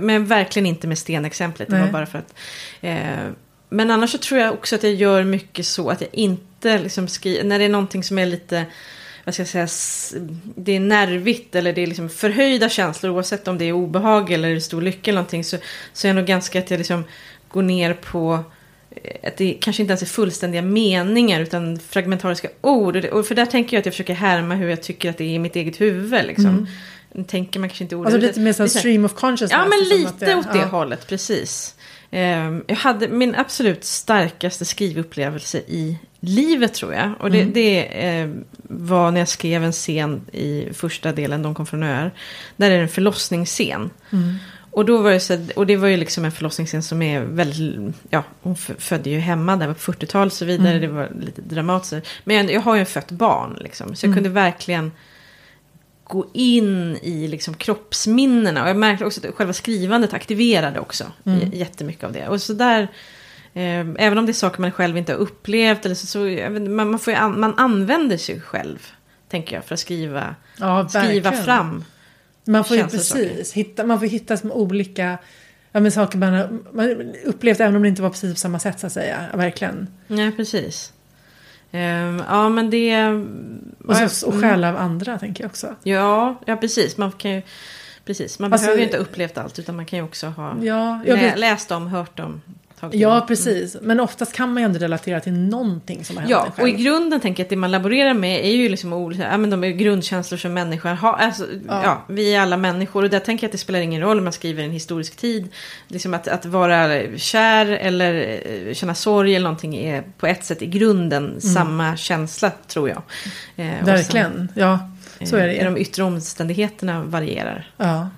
men verkligen inte med stenexemplet, det var bara för att eh, men annars så tror jag också att jag gör mycket så att jag inte liksom skriver, när det är någonting som är lite, vad ska jag säga, det är nervigt eller det är liksom förhöjda känslor oavsett om det är obehag eller stor lycka eller någonting så, så är jag nog ganska att jag liksom går ner på eh, att det kanske inte ens är fullständiga meningar utan fragmentariska ord. Och för där tänker jag att jag försöker härma hur jag tycker att det är i mitt eget huvud. Liksom. Mm. Tänker man kanske inte ordet. Alltså lite mer som stream of consciousness. Ja, men lite det, åt det ja. hållet, precis. Ehm, jag hade min absolut starkaste skrivupplevelse i livet tror jag. Och det, mm. det eh, var när jag skrev en scen i första delen, De kom från öar. Där är det en förlossningsscen. Mm. Och, då var det så, och det var ju liksom en förlossningsscen som är väldigt, ja, hon födde ju hemma där på 40-talet och så vidare. Mm. Det var lite dramatiskt. Men jag, jag har ju en fött barn liksom. Så jag mm. kunde verkligen gå in i liksom kroppsminnena. Och jag märkte också att själva skrivandet aktiverade också mm. jättemycket av det. Och så där, eh, även om det är saker man själv inte har upplevt, eller så, så man, man, får an, man använder sig själv, tänker jag, för att skriva, ja, skriva fram. Man får ju precis hitta, man får hitta som olika ja, men saker man man upplevt, även om det inte var precis på samma sätt så att säga. Verkligen. Nej, precis. Um, ja men det... Och, så, och stjäla av andra tänker jag också. Ja, ja precis. Man kan ju... Precis, man alltså, behöver ju inte ha upplevt allt utan man kan ju också ha ja, lä, läst om, hört om, Ja, mm. precis. Mm. Men oftast kan man ju ändå relatera till någonting som har hänt Ja, och i grunden tänker jag att det man laborerar med är ju liksom olika, ja, men de är grundkänslor som människor har. Alltså, ja. ja. vi är alla människor och där tänker jag att det spelar ingen roll om man skriver en historisk tid. Liksom att, att vara kär eller eh, känna sorg eller någonting är på ett sätt i grunden mm. samma känsla tror jag. Eh, Verkligen, sen, ja. Så är det. Eh, de yttre omständigheterna varierar. Ja.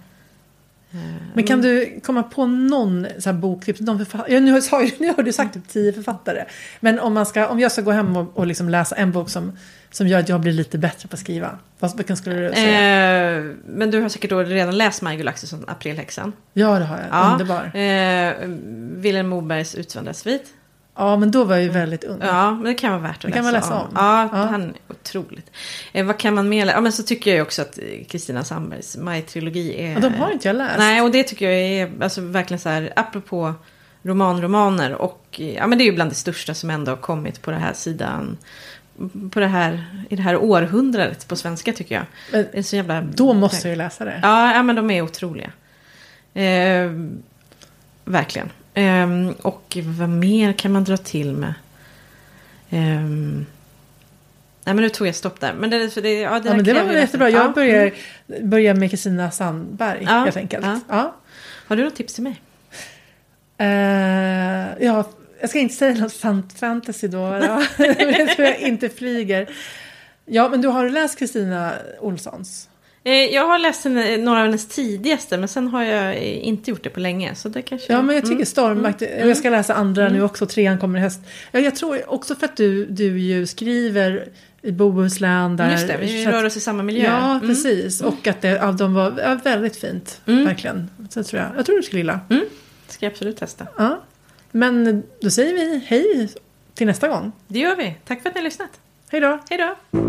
Men kan du komma på någon så här boktips? Någon ja, nu, har, nu har du sagt typ tio författare. Men om, man ska, om jag ska gå hem och, och liksom läsa en bok som, som gör att jag blir lite bättre på att skriva. Vad skulle du säga? Eh, men du har säkert då redan läst Majgull Axelsson, Aprilhäxan? Ja, det har jag. Ja. Underbar. Eh, Vilhelm Mobergs Utvandrarsvit. Ja, men då var jag ju väldigt ung. Ja, men det kan vara värt att det läsa, kan man läsa om. om. Ja, ja, han är otroligt. Eh, vad kan man mer Ja, men så tycker jag ju också att Kristina Sandbergs Maj-trilogi är... Ja, de har inte jag läst. Nej, och det tycker jag är alltså, verkligen så här, apropå romanromaner. Och ja, men det är ju bland det största som ändå har kommit på den här sidan. På det här, i det här århundradet på svenska tycker jag. Men, det är så jävla... Då måste jag ju läsa det. Ja, ja men de är otroliga. Eh, verkligen. Um, och vad mer kan man dra till med? Um, nej men nu tog jag stopp där. Men det, för det, ja, det, ja, men det var jättebra. Jag börjar, börjar med Kristina Sandberg ja, helt enkelt. Ja. ja. Har du något tips till mig? Uh, ja, jag ska inte säga något fantasy då. Ja. det tror jag inte flyger. Ja, men du har läst Kristina Olssons? Eh, Jag har läst henne, några av hennes tidigaste men sen har jag eh, inte gjort det på länge. Så det kanske... Ja, men jag tycker Mm. stormakt. Jag ska läsa andra nu också. Trean kommer i höst. Ja, jag tror också för att du, du ju skriver i Bohuslän. Där, Just det, vi rör oss i samma miljö. Ja, Mm. precis. Och att det, ja, de var ja, väldigt fint. Mm. Verkligen. Så tror jag. Jag tror du skulle gilla. Mm. Ska jag absolut testa. Ja. Men då säger vi hej till nästa gång. Det gör vi. Tack för att ni har lyssnat. Hej då! Hej då!